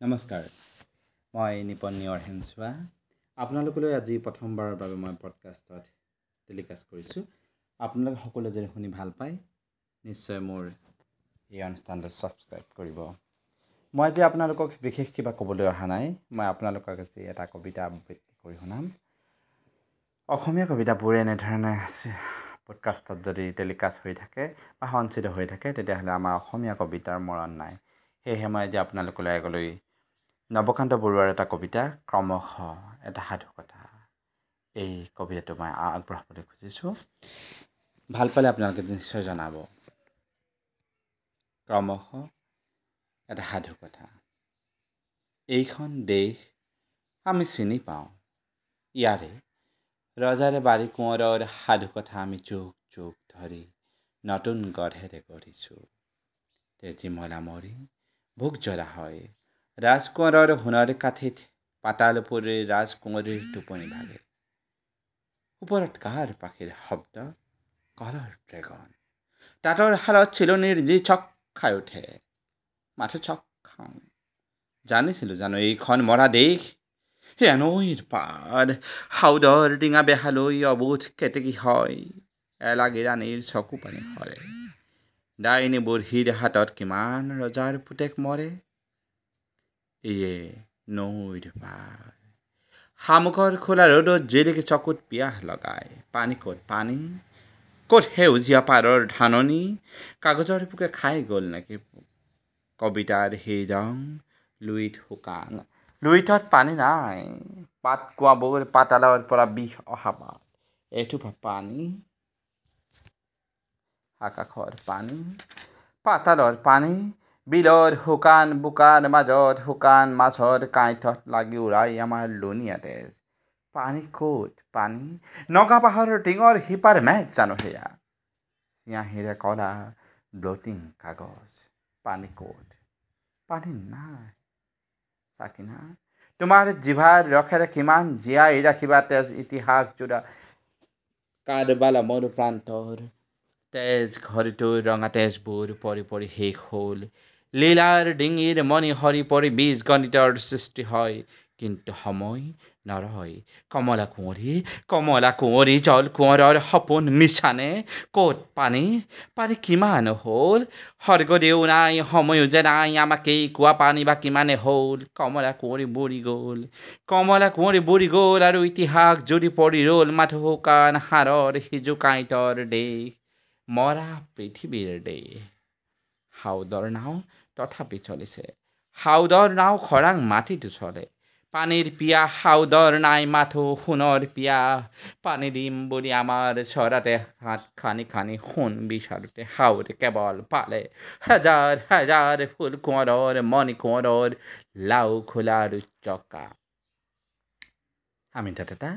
নমস্কাৰ মই নিপন নিয়ৰ হেনচোৱা আপোনালোকলৈ আজি প্ৰথমবাৰৰ বাবে মই পডকাষ্টত টেলিকাষ্ট কৰিছোঁ। আপোনালোকে সকলোৱে যদি শুনি ভাল পায় নিশ্চয় মোৰ এই অনুষ্ঠানটো ছাবস্ক্ৰাইব কৰিব। মই আজি আপোনালোকক বিশেষ কিবা ক'বলৈ অহা নাই মই আপোনালোকক আজি এটা কবিতা আবৃত্তি কৰি শুনাম। অসমীয়া কবিতাবোৰ এনেধৰণে পডকাষ্টত যদি টেলিকাষ্ট হৈ থাকে বা সঞ্চিত হৈ থাকে তেতিয়াহ'লে আমাৰ অসমীয়া কবিতাৰ মৰণ নাই। সেয়েহে মই আজি আপোনালোকলৈ আগলৈ নৱকান্ত বৰুৱাৰ এটা কবিতা ক্ৰমশ এটা সাধুকথা এই কবিতাটো মই আগবঢ়াবলৈ খুজিছোঁ। ভাল পালে আপোনালোকে নিশ্চয় জনাব। ক্ৰমশ এটা সাধুকথা এইখন দেশ আমি চিনি পাওঁ। ইয়াৰে ৰজাৰে বাৰী কোঁৱৰৰ সাধুকথা আমি যুগ যুগ ধৰি নতুন গঢ়েৰে গঢ়িছোঁ। তেজীমলা মৰি ভোগ জ্বলা হয়। ৰাজকোঁৱৰৰ সোণৰ কাঠিত পাতালপুৰীৰ ৰাজকুঁৱৰীৰ টোপনি ভাগে ওপৰত কাৰ পাখিৰ শব্দ কলৰ ড্ৰেগন তাঁতৰ শালত চিলনিৰ যি চক খাই উঠে মাথো চক খাওঁ জানিছিলোঁ জানো এইখন মৰা দেশ সেই নৈৰ পাৰ ডিঙা বেহালৈ অবোধ কেতেকী হয় এলাগী ৰাণীৰ চকু পানী সৰে ডাইনী বুঢ়ীৰ হাতত কিমান ৰজাৰ পুতেক মৰে ইয়ে নৈৰ পাৰ শামুকৰ খোলা ৰ'দত জিলিকি চকুত পিয়াহ লগায়। পানী ক'ত পানী, ক'ত সেউজীয়া পাৰৰ ধাননি কাগজৰ পোকে খাই গ'ল নেকি কবিতাৰ সেই ৰং, লুইত শুকান। লুইতত পানী নাই, পাত কোৱাবোৰ পাতালৰ পৰা বিষ অহা পাত এথোপা পানী, আকাশৰ পানী, পাতালৰ পানী বিলৰ শুকান বোকাৰ মাজত শুকান মাছৰ কাঁইটত লাগি উৰাই আমাৰ লুণীয়া তেজ। পানী ক'ত? পানী? নগা পাহাৰৰ টিঙৰ শিপাৰ মেঘ জানো সেয়া। চিয়াঁহীৰে কলা ব্লটিং কাগজ। পানী ক'ত? পানী নাই। চাকিনা তোমাৰ জিভাৰ ৰসেৰে কিমান জীয়াই ৰাখিবা তেজ ইতিহাস যোৰা কাৰবালা মোৰ প্ৰান্তৰ তেজ ঘৰটোৰ ৰঙা তেজবোৰ পৰি পৰি শেষ হ'ল। লীলাৰ ডিঙিৰ মণি সৰি পৰি বীজ গণিতৰ সৃষ্টি হয়। কিন্তু সময় নৰয়। কমলা কুঁৱৰী কমলা কুঁৱৰী জল কোঁৱৰৰ সপোন মিছানে? ক'ত পানী? পানী কিমান হ'ল? স্বৰ্গদেউ নাই সময়ো যে নাই আমাকেই কোৱা পানী বা কিমানে হ'ল? কমলা কুঁৱৰী বুঢ়ি গ'ল। কমলা কুঁৱৰী বুঢ়ি গ'ল আৰু ইতিহাস জুৰি পৰি ৰ'ল মাথো শুকান হাড়ৰ সিজু কাঁইটৰ দেশ মৰা পৃথিৱীৰ দেশ হাউদৰ নাও তথাপি চলিছে। হাউদৰ নাও খৰাং মাটিতো চলে। পানীৰ পিয়াহ হাউদৰ নাই মাথো সোণৰ পিয়াহ পানী দিম বুলি আমাৰ চৰাতে হাত খানি খানি সোণ বিচাৰোঁতে হাউৰে কেৱল পালে। হাজাৰ হাজাৰ ফুল কোঁৱৰৰ মণি কোঁৱৰৰ লাও খোলাৰ চকা। আমি তাত এটা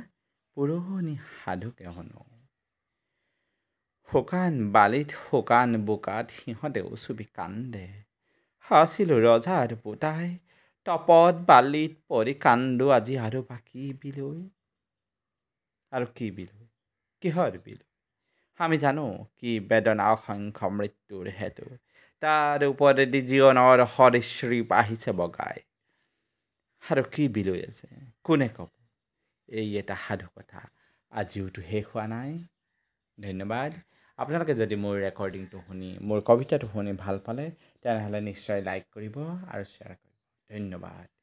পুৰণি সাধুকে শুনো শুকান বালিত শুকান বোকাত সিহঁতেও চুবি কান্দে। আছিলো ৰজাৰ পোতাই তপত বালিত পৰি কান্দো আজি আৰু বাকী বিলৈ? আৰু কি বিলৈ? কিহৰ বিলৈ? আমি জানো কি বেদনা অসংখ্য মৃত্যুৰ হেতু। তাৰ ওপৰেদি জীৱনৰ সৰীসৃপ আহিছে বগাই। আৰু কি বিলৈ আছে? কোনে ক'ব? এই এটা সাধু কথা আজিওতো শেষ হোৱা নাই। ধন্যবাদ। আপোনালোকে যদি মোৰ ৰেকৰ্ডিংটো শুনি মোৰ কবিতাটো শুনি ভাল পালে তেনেহ'লে নিশ্চয় লাইক কৰিব আৰু শ্বেয়াৰ কৰিব। ধন্যবাদ।